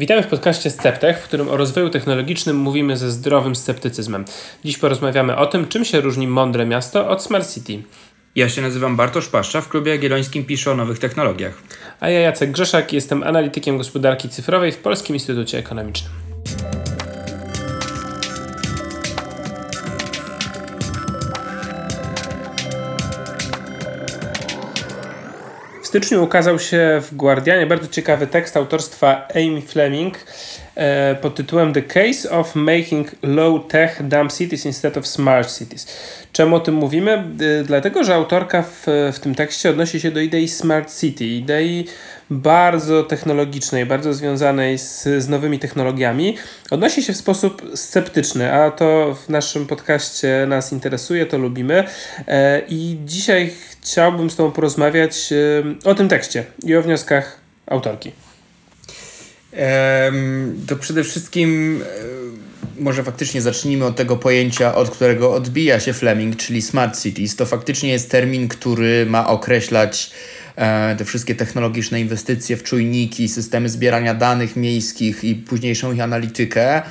Witamy w podcaście Sceptech, w którym o rozwoju technologicznym mówimy ze zdrowym sceptycyzmem. Dziś porozmawiamy o tym, czym się różni mądre miasto od Smart City. Ja się nazywam Bartosz Paszcza, w klubie jagiellońskim piszę o nowych technologiach. A ja Jacek Grzeszak, jestem analitykiem gospodarki cyfrowej w Polskim Instytucie Ekonomicznym. Styczniu ukazał się w Guardianie bardzo ciekawy tekst autorstwa Amy Fleming e, pod tytułem The Case of Making Low-Tech Dumb Cities Instead of Smart Cities. Czemu o tym mówimy? E, dlatego, że autorka w, w tym tekście odnosi się do idei Smart City, idei bardzo technologicznej, bardzo związanej z, z nowymi technologiami, odnosi się w sposób sceptyczny, a to w naszym podcaście nas interesuje, to lubimy. E, I dzisiaj chciałbym z Tobą porozmawiać e, o tym tekście i o wnioskach autorki. To przede wszystkim e, może faktycznie zacznijmy od tego pojęcia, od którego odbija się Fleming, czyli smart cities. To faktycznie jest termin, który ma określać te wszystkie technologiczne inwestycje w czujniki, systemy zbierania danych miejskich i późniejszą ich analitykę.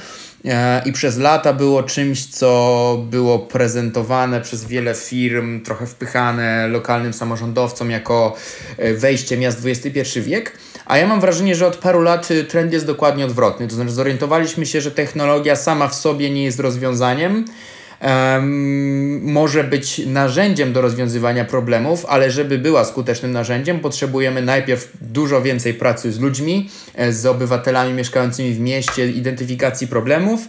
E, I przez lata było czymś, co było prezentowane przez wiele firm, trochę wpychane lokalnym samorządowcom jako e, wejście miast XXI wiek. A ja mam wrażenie, że od paru lat trend jest dokładnie odwrotny. To znaczy, zorientowaliśmy się, że technologia sama w sobie nie jest rozwiązaniem może być narzędziem do rozwiązywania problemów, ale żeby była skutecznym narzędziem, potrzebujemy najpierw dużo więcej pracy z ludźmi, e, z obywatelami mieszkającymi w mieście, identyfikacji problemów.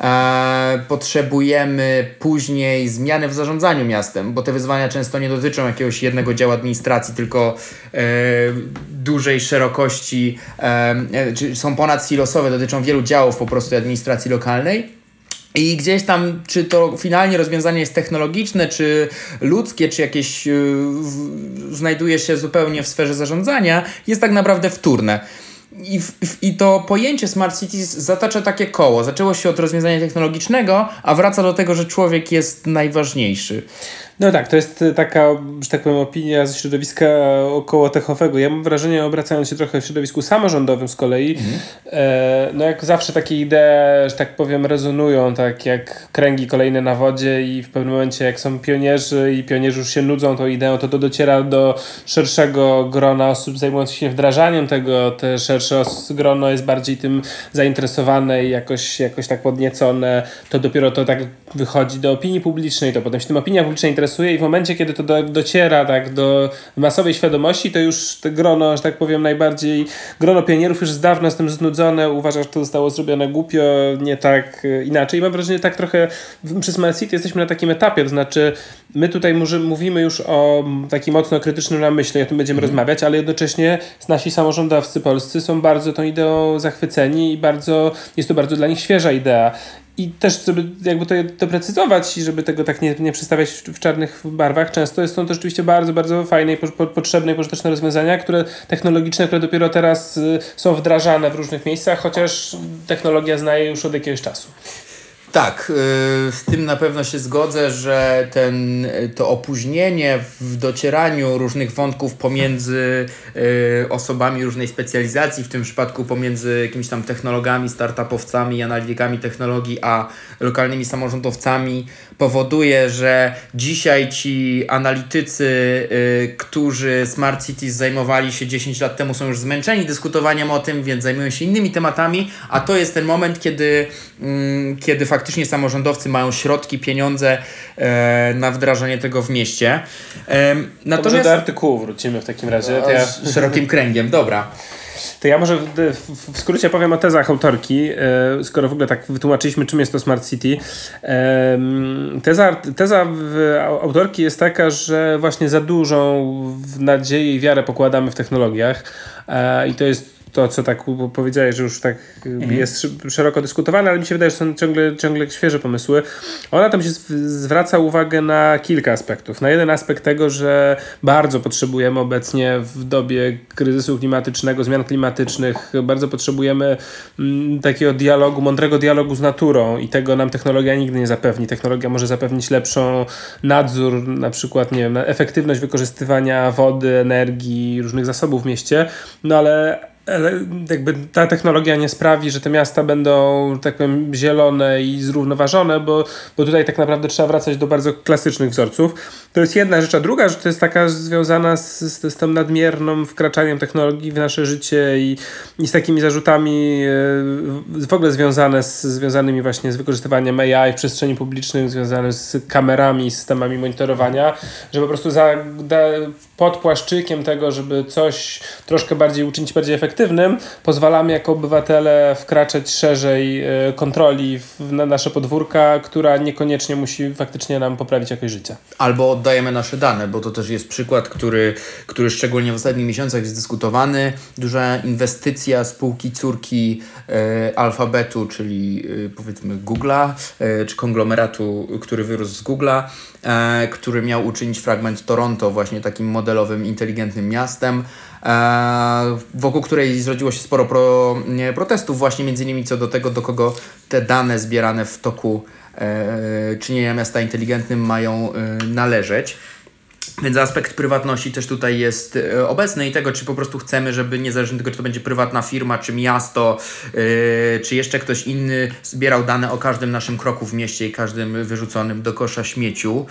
E, potrzebujemy później zmiany w zarządzaniu miastem, bo te wyzwania często nie dotyczą jakiegoś jednego działu administracji, tylko e, dużej szerokości, czy są ponad silosowe, dotyczą wielu działów po prostu administracji lokalnej. I gdzieś tam, czy to finalnie rozwiązanie jest technologiczne, czy ludzkie, czy jakieś yy, znajduje się zupełnie w sferze zarządzania, jest tak naprawdę wtórne. I, w, I to pojęcie Smart Cities zatacza takie koło. Zaczęło się od rozwiązania technologicznego, a wraca do tego, że człowiek jest najważniejszy. No tak, to jest taka, że tak powiem, opinia ze środowiska około techowego. Ja mam wrażenie, obracając się trochę w środowisku samorządowym z kolei, mhm. e, no jak zawsze takie idee, że tak powiem, rezonują, tak jak kręgi kolejne na wodzie i w pewnym momencie jak są pionierzy i pionierzy już się nudzą tą ideą, to to dociera do szerszego grona osób zajmujących się wdrażaniem tego, te szersze grono jest bardziej tym zainteresowane i jakoś, jakoś tak podniecone, to dopiero to tak wychodzi do opinii publicznej, to potem się tym opinia publiczna interesuje interesuje i w momencie, kiedy to do, dociera tak do masowej świadomości, to już te grono, że tak powiem, najbardziej grono pionierów już z dawna z tym znudzone, uważa, że to zostało zrobione głupio, nie tak e, inaczej. I mam wrażenie, tak trochę przy Smart City jesteśmy na takim etapie, to znaczy my tutaj mówimy już o takim mocno krytycznym namyśle o tym będziemy mm. rozmawiać, ale jednocześnie nasi samorządowcy polscy są bardzo tą ideą zachwyceni i bardzo, jest to bardzo dla nich świeża idea i też, żeby jakby to doprecyzować żeby tego tak nie, nie przedstawiać w, czarnych barwach, często są to rzeczywiście bardzo, bardzo fajne i po, po, potrzebne i pożyteczne rozwiązania, które technologiczne, które dopiero teraz y, są wdrażane w różnych miejscach, chociaż technologia znaje już od jakiegoś czasu. Tak, y, z tym na pewno się zgodzę, że ten, to opóźnienie w docieraniu różnych wątków pomiędzy y, osobami różnej specjalizacji, w tym przypadku pomiędzy jakimiś tam technologami, startupowcami, analitykami technologii, a lokalnymi samorządowcami, powoduje, że dzisiaj ci analitycy, y, którzy Smart Cities zajmowali się 10 lat temu, są już zmęczeni dyskutowaniem o tym, więc zajmują się innymi tematami, a to jest ten moment, kiedy, mm, kiedy faktycznie samorządowcy mają środki, pieniądze e, na wdrażanie tego w mieście. E, natomiast... do artykułu wrócimy w takim razie. To ja... Szerokim kręgiem, dobra. To ja może w, skrócie powiem o tezach autorki, e, skoro w ogóle tak wytłumaczyliśmy, czym jest to Smart City. Teza, teza autorki jest taka, że właśnie za dużą nadzieję i wiarę pokładamy w technologiach i to jest to, co tak powiedziałeś, że już tak mhm. jest szeroko dyskutowane, ale mi się wydaje, że są ciągle, ciągle świeże pomysły. Ona tam się zwraca uwagę na kilka aspektów. Na jeden aspekt tego, że bardzo potrzebujemy obecnie w dobie kryzysu klimatycznego, zmian klimatycznych, bardzo potrzebujemy mm, takiego dialogu, mądrego dialogu z naturą i tego nam technologia nigdy nie zapewni. Technologia może zapewnić lepszą nadzór, na przykład, nie wiem, efektywność wykorzystywania wody, energii, różnych zasobów w mieście, no ale jakby ta technologia nie sprawi, że te miasta będą, tak powiem, zielone i zrównoważone, bo, bo tutaj tak naprawdę trzeba wracać do bardzo klasycznych wzorców. To jest jedna rzecz, a druga rzecz to jest taka związana z, z, z tym nadmiernym wkraczaniem technologii w nasze życie i, i z takimi zarzutami e, w ogóle związane z, związanymi właśnie z wykorzystywaniem AI w przestrzeni publicznej, związane z kamerami, systemami monitorowania, że po prostu za, da, pod płaszczykiem tego, żeby coś troszkę bardziej uczynić bardziej efektywnym, pozwalamy jako obywatele wkraczać szerzej e, kontroli na nasze podwórka, która niekoniecznie musi faktycznie nam poprawić jakość życia. Albo oddajemy nasze dane, bo to też jest przykład, który, który szczególnie w ostatnich miesiącach jest dyskutowany. Duża inwestycja spółki córki e, Alfabetu, czyli e, powiedzmy Google'a, e, czy konglomeratu, który wyrósł z Google'a, e, który miał uczynić fragment Toronto właśnie takim modelowym, inteligentnym miastem. E, wokół której zrodziło się sporo pro, nie, protestów, właśnie między innymi co do tego, do kogo te dane zbierane w toku e, czynienia miasta inteligentnym mają e, należeć. Więc aspekt prywatności też tutaj jest e, obecny i tego, czy po prostu chcemy, żeby niezależnie od tego, czy to będzie prywatna firma, czy miasto, yy, czy jeszcze ktoś inny zbierał dane o każdym naszym kroku w mieście i każdym wyrzuconym do kosza śmieciu.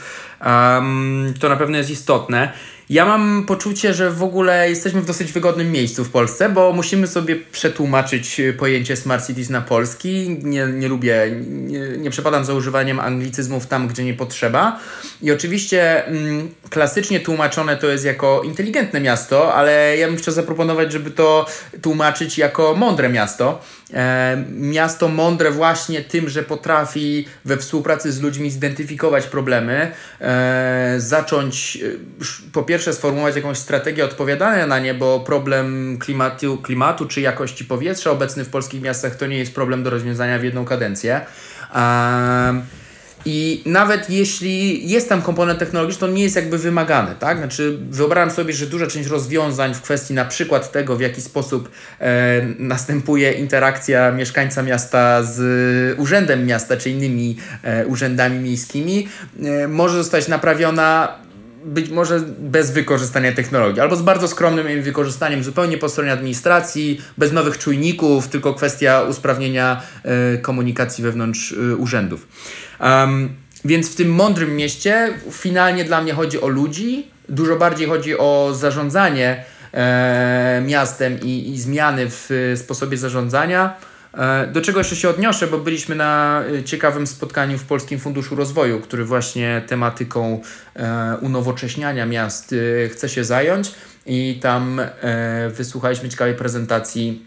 Um, to na pewno jest istotne. Ja mam poczucie, że w ogóle jesteśmy w dosyć wygodnym miejscu w Polsce, bo musimy sobie przetłumaczyć pojęcie Smart Cities na polski. Nie, nie lubię, nie, nie przepadam za używaniem anglicyzmów tam, gdzie nie potrzeba. I oczywiście mm, klasycznie tłumaczone to jest jako inteligentne miasto, ale ja bym chciał zaproponować, żeby to tłumaczyć jako mądre miasto. E, miasto mądre właśnie tym, że potrafi we współpracy z ludźmi zidentyfikować problemy, e, zacząć e, po pierwsze sformułować jakąś strategię odpowiadania na nie, bo problem klimatu, klimatu czy jakości powietrza obecny w polskich miastach to nie jest problem do rozwiązania w jedną kadencję. I nawet jeśli jest tam komponent technologiczny, to nie jest jakby wymagany, tak? Znaczy, wyobrażam sobie, że duża część rozwiązań w kwestii na przykład tego, w jaki sposób e, następuje interakcja mieszkańca miasta z urzędem miasta czy innymi e, urzędami miejskimi, e, może zostać naprawiona być może bez wykorzystania technologii, albo z bardzo skromnym jej wykorzystaniem zupełnie po stronie administracji, bez nowych czujników, tylko kwestia usprawnienia e, komunikacji wewnątrz e, urzędów. Um, więc w tym mądrym mieście finalnie dla mnie chodzi o ludzi, dużo bardziej chodzi o zarządzanie e, miastem i, i zmiany w sposobie zarządzania. E, do czego jeszcze się odniosę, bo byliśmy na e, ciekawym spotkaniu w Polskim Funduszu Rozwoju, który właśnie tematyką e, unowocześniania miast chce się zająć. I tam wysłuchaliśmy ciekawej prezentacji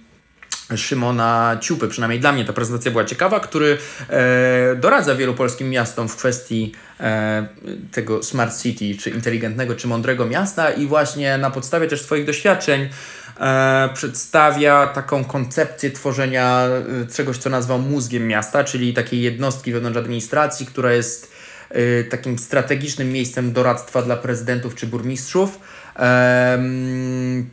Szymona Ciupy, przynajmniej dla mnie ta prezentacja była ciekawa, który e, doradza wielu polskim miastom w kwestii e, tego smart city, czy inteligentnego, czy mądrego miasta i właśnie na podstawie też swoich doświadczeń e, przedstawia taką koncepcję tworzenia e, czegoś, co nazwał mózgiem miasta, czyli takiej jednostki wewnątrz administracji, która jest e, takim strategicznym miejscem doradztwa dla prezydentów czy burmistrzów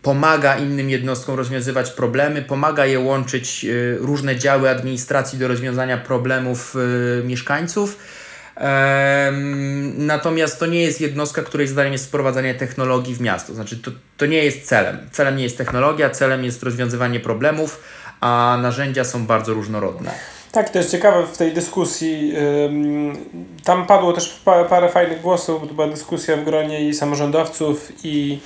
pomaga innym jednostkom rozwiązywać problemy, pomaga je łączyć e, różne działy administracji do rozwiązania problemów e, mieszkańców. Natomiast to nie jest jednostka, której zadaniem jest wprowadzanie technologii w miasto. Znaczy, to, to nie jest celem. Celem nie jest technologia, celem jest rozwiązywanie problemów, a narzędzia są bardzo różnorodne. Tak, to jest ciekawe w tej dyskusji. Tam padło też parę fajnych głosów, to była dyskusja w gronie i samorządowców, i,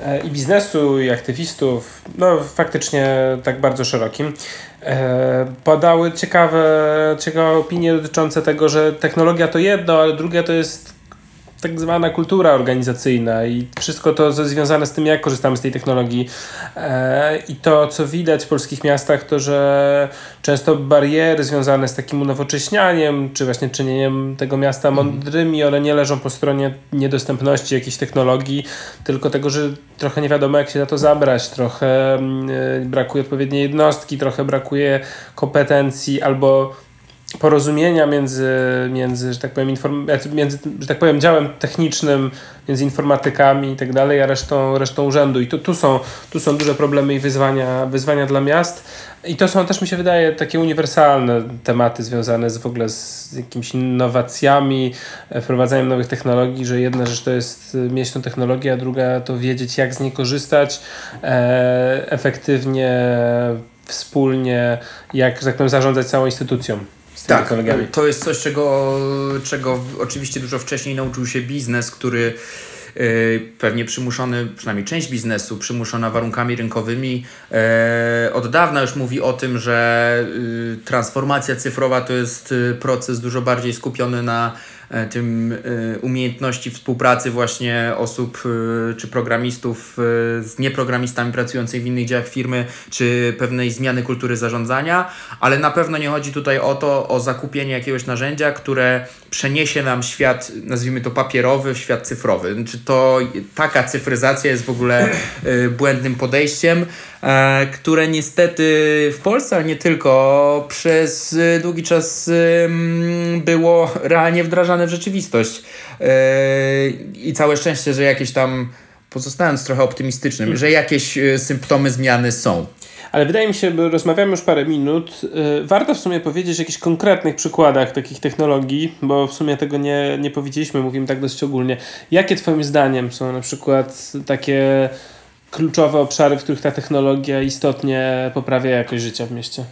e, i biznesu, i aktywistów, no faktycznie tak bardzo szerokim. E, padały ciekawe, ciekawe opinie dotyczące tego, że technologia to jedno, ale drugie to jest tak zwana kultura organizacyjna i wszystko to związane z tym, jak korzystamy z tej technologii. E, I to, co widać w polskich miastach, to że często bariery związane z takim unowocześnianiem, czy właśnie czynieniem tego miasta mhm. mądrymi, one nie leżą po stronie niedostępności jakiejś technologii, tylko tego, że trochę nie wiadomo, jak się na to zabrać, trochę mm, e, brakuje odpowiedniej jednostki, trochę brakuje kompetencji albo porozumienia między, między, że tak powiem, inform, między, że tak powiem, działem technicznym, między informatykami i tak dalej, a resztą, resztą urzędu. I tu, tu, są, tu są duże problemy i wyzwania, wyzwania dla miast. I to są też, mi się wydaje, takie uniwersalne tematy związane z w ogóle z jakimiś innowacjami, wprowadzaniem nowych technologii, że jedna rzecz to jest mieć tą technologię, a druga to wiedzieć, jak z niej korzystać e, efektywnie, wspólnie, jak, że tak powiem, zarządzać całą instytucją tak, kolegami. To jest coś, czego, czego oczywiście dużo wcześniej nauczył się biznes, który yy, pewnie przymuszony, przynajmniej część biznesu, przymuszona warunkami rynkowymi, yy, od dawna już mówi o tym, że yy, transformacja cyfrowa to jest y, proces dużo bardziej skupiony na E, tym e, umiejętności współpracy właśnie osób e, czy programistów z nieprogramistami pracujących w innych działach firmy, czy pewnej zmiany kultury zarządzania, ale na pewno nie chodzi tutaj o to, o zakupienie jakiegoś narzędzia, które przeniesie nam świat, nazwijmy to papierowy, w świat cyfrowy. Czy to taka cyfryzacja jest w ogóle błędnym podejściem, które niestety w Polsce, ale nie tylko, przez długi czas było realnie wdrażane w rzeczywistość. Yy, I całe szczęście, że jakieś tam, pozostając trochę optymistycznym, że jakieś e, symptomy zmiany są. Ale wydaje mi się, bo rozmawiamy już parę minut, yy, warto w sumie powiedzieć o jakichś konkretnych przykładach takich technologii, bo w sumie tego nie, nie powiedzieliśmy, mówimy tak dość ogólnie. Jakie Twoim zdaniem są na przykład takie kluczowe obszary, w których ta technologia istotnie poprawia jakość życia w mieście?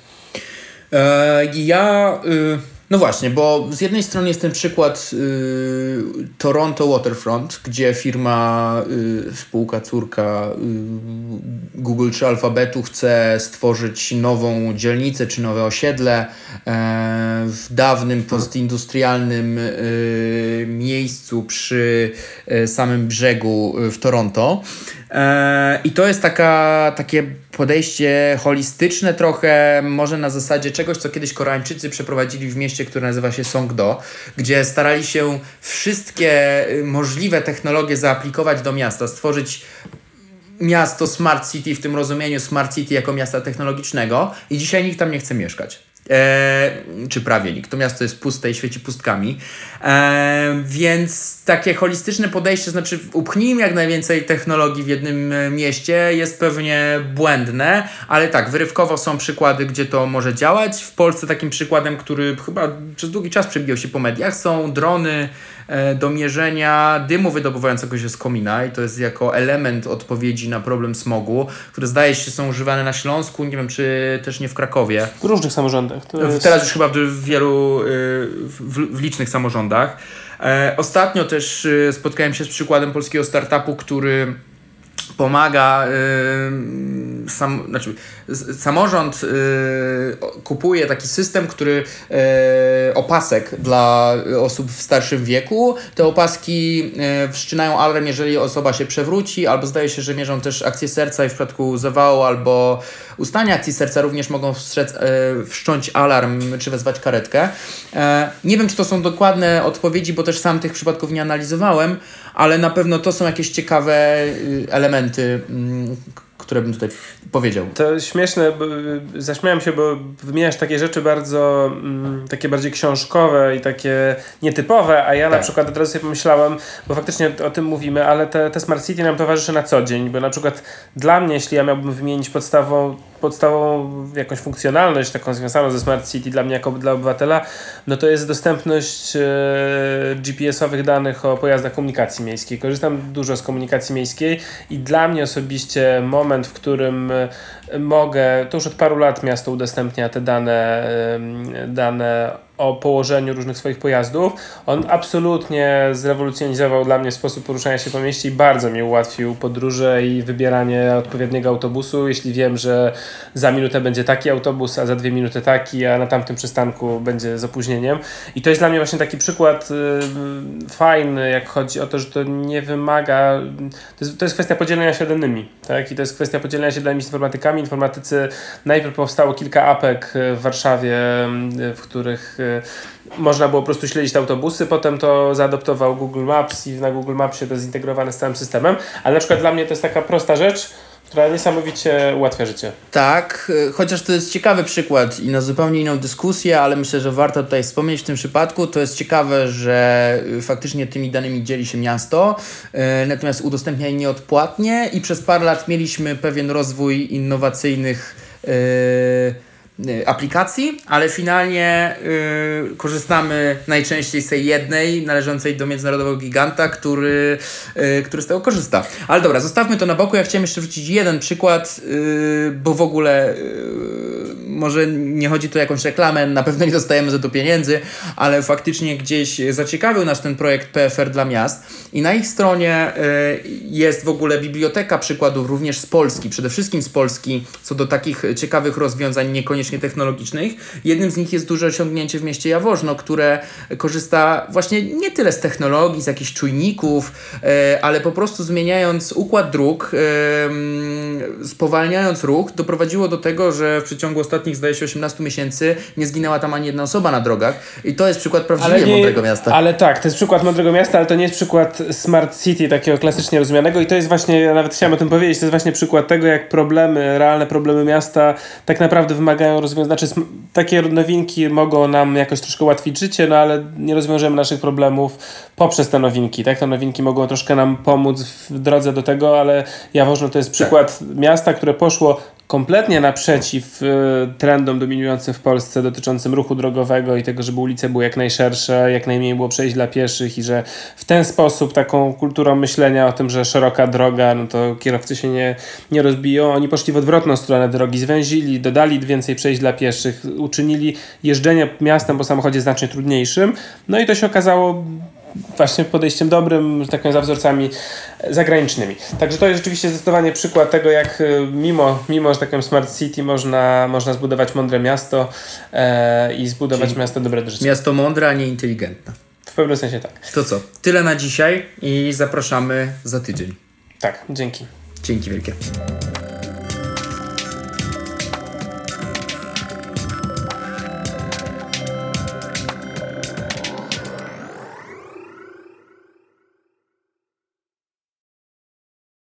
E, ja. Y no właśnie, bo z jednej strony jest ten przykład y, Toronto Waterfront, gdzie firma, y, spółka córka y, Google czy Alphabetu chce stworzyć nową dzielnicę czy nowe osiedle e, w dawnym postindustrialnym y, miejscu przy e, samym brzegu w Toronto. E, I to jest taka, takie podejście holistyczne trochę, może na zasadzie czegoś, co kiedyś Koreańczycy przeprowadzili w mieście, które nazywa się Songdo, gdzie starali się wszystkie y, możliwe technologie zaaplikować do miasta, stworzyć miasto Smart City w tym rozumieniu Smart City jako miasta technologicznego i dzisiaj nikt tam nie chce mieszkać. E, czy prawie nikt. To miasto jest puste i świeci pustkami. E, więc takie holistyczne podejście, znaczy upchnijmy jak najwięcej technologii w jednym e, mieście, jest pewnie błędne, ale tak, wyrywkowo są przykłady, gdzie to może działać. W Polsce takim przykładem, który chyba przez długi czas przebijał się po mediach, są drony do mierzenia dymu wydobywającego się z komina i to jest jako element odpowiedzi na problem smogu, które zdaje się są używane na Śląsku, nie wiem czy też nie w Krakowie. W różnych samorządach. Jest... Teraz już chyba w wielu, y, w, w licznych samorządach. E, ostatnio też y, spotkałem się z przykładem polskiego startupu, który pomaga yy, sam, znaczy, samorząd yy, kupuje taki system, który yy, opasek dla osób w starszym wieku. Te opaski yy, wszczynają alarm, jeżeli osoba się przewróci, albo zdaje się, że mierzą też akcję serca i w przypadku zawału albo ustania akcji serca również mogą wszczeć, yy, wszcząć alarm czy wezwać karetkę. Yy, nie wiem, czy to są dokładne odpowiedzi, bo też sam tych przypadków nie analizowałem, ale na pewno to są jakieś ciekawe y, elementy, mm, które bym tutaj powiedział. To śmieszne, bo zaśmiałem się, bo wymieniasz takie rzeczy bardzo, mm, takie bardziej książkowe i takie nietypowe, a ja tak. na przykład od razu sobie pomyślałem, bo faktycznie o tym mówimy, ale te, te Smart City nam towarzyszy na co dzień, bo na przykład dla mnie, jeśli ja miałbym wymienić podstawą podstawową jakąś funkcjonalność taką związaną ze Smart City dla mnie jako dla obywatela, no to jest dostępność e, GPS-owych danych o pojazdach komunikacji miejskiej. Korzystam dużo z komunikacji miejskiej i dla mnie osobiście moment, w którym mogę, to już od paru lat miasto udostępnia te dane, dane o położeniu różnych swoich pojazdów. On absolutnie zrewolucjonizował dla mnie sposób poruszania się po mieście i bardzo mi ułatwił podróże i wybieranie odpowiedniego autobusu. Jeśli wiem, że za minutę będzie taki autobus, a za dwie minuty taki, a na tamtym przystanku będzie z opóźnieniem. I to jest dla mnie właśnie taki przykład y, fajny, jak chodzi o to, że to nie wymaga. To jest, to jest kwestia podzielenia się danymi. Tak? I to jest kwestia podzielenia się danymi z informatykami. Informatycy najpierw powstało kilka apek w Warszawie, y, w których y, można było po prostu śledzić autobusy, potem to zaadoptował Google Maps i na Google Mapsie to zintegrowane z całym systemem, ale na przykład dla mnie to jest taka prosta rzecz, która niesamowicie ułatwia życie. Tak, y, chociaż to jest ciekawy przykład i na zupełnie inną dyskusję, ale myślę, że warto tutaj wspomnieć w tym przypadku. To jest ciekawe, że y, faktycznie tymi danymi dzieli się miasto, y, natomiast udostępnia je nieodpłatnie i przez parę lat mieliśmy pewien rozwój innowacyjnych y, y, aplikacji, ale finalnie y, korzystamy najczęściej z tej jednej należącej do międzynarodowego giganta, który, y, który z tego korzysta. Ale dobra, zostawmy to na boku. Ja chciałem jeszcze wrzucić jeden przykład, y, bo w ogóle y, może nie chodzi tu o jakąś reklamę, na pewno nie dostajemy za to pieniędzy, ale faktycznie gdzieś zaciekawił nas ten projekt PFR dla miast i na ich stronie y, jest w ogóle biblioteka przykładów również z Polski, przede wszystkim z Polski, co do takich ciekawych rozwiązań niekoniecznie technologicznych. Jednym z nich jest duże osiągnięcie w mieście Jaworzno, które korzysta właśnie nie tyle z technologii, z jakichś czujników, y, ale po prostu zmieniając układ dróg, spowalniając ruch, doprowadziło do tego, że w przeciągu ostatnich, zdaje się, 18 miesięcy nie zginęła tam ani jedna osoba na drogach. I to jest przykład prawdziwie mądrego miasta. Ale tak, to jest przykład mądrego miasta, ale to nie jest przykład smart city takiego klasycznie rozumianego i to jest właśnie, ja nawet chciałem o tym powiedzieć, to jest właśnie przykład tego, jak problemy, realne problemy miasta tak naprawdę wymagają rozwiązania. Znaczy, takie nowinki mogą nam jakoś troszkę ułatwić życie, no ale nie rozwiążemy naszych problemów poprzez te nowinki, tak? Te nowinki mogą troszkę nam pomóc w drodze do tego, ale Jaworzno to jest przykład miasta, które poszło kompletnie naprzeciw y, trendom dominującym w Polsce dotyczącym ruchu drogowego i tego, żeby ulice były jak najszersze, jak najmniej było przejść dla pieszych i że w ten sposób taką kulturą myślenia o tym, że szeroka droga, no to kierowcy się nie, nie rozbiją. Oni poszli w odwrotną stronę drogi, zwęzili, dodali więcej przejść dla pieszych, uczynili jeżdżenie miastem po samochodzie znacznie trudniejszym. No i to się okazało właśnie podejściem dobrym, że tak powiem, za wzorcami zagranicznymi. Także to jest rzeczywiście zdecydowanie przykład tego, jak y, mimo, mimo że tak powiem, Smart City można, można zbudować mądre miasto e, i zbudować Czyli miasto dobre do życia. Miasto mądre, a nie inteligentne. W pewnym sensie tak. To co? Tyle na dzisiaj i zapraszamy za tydzień. Tak, dzięki. Dzięki wielkie.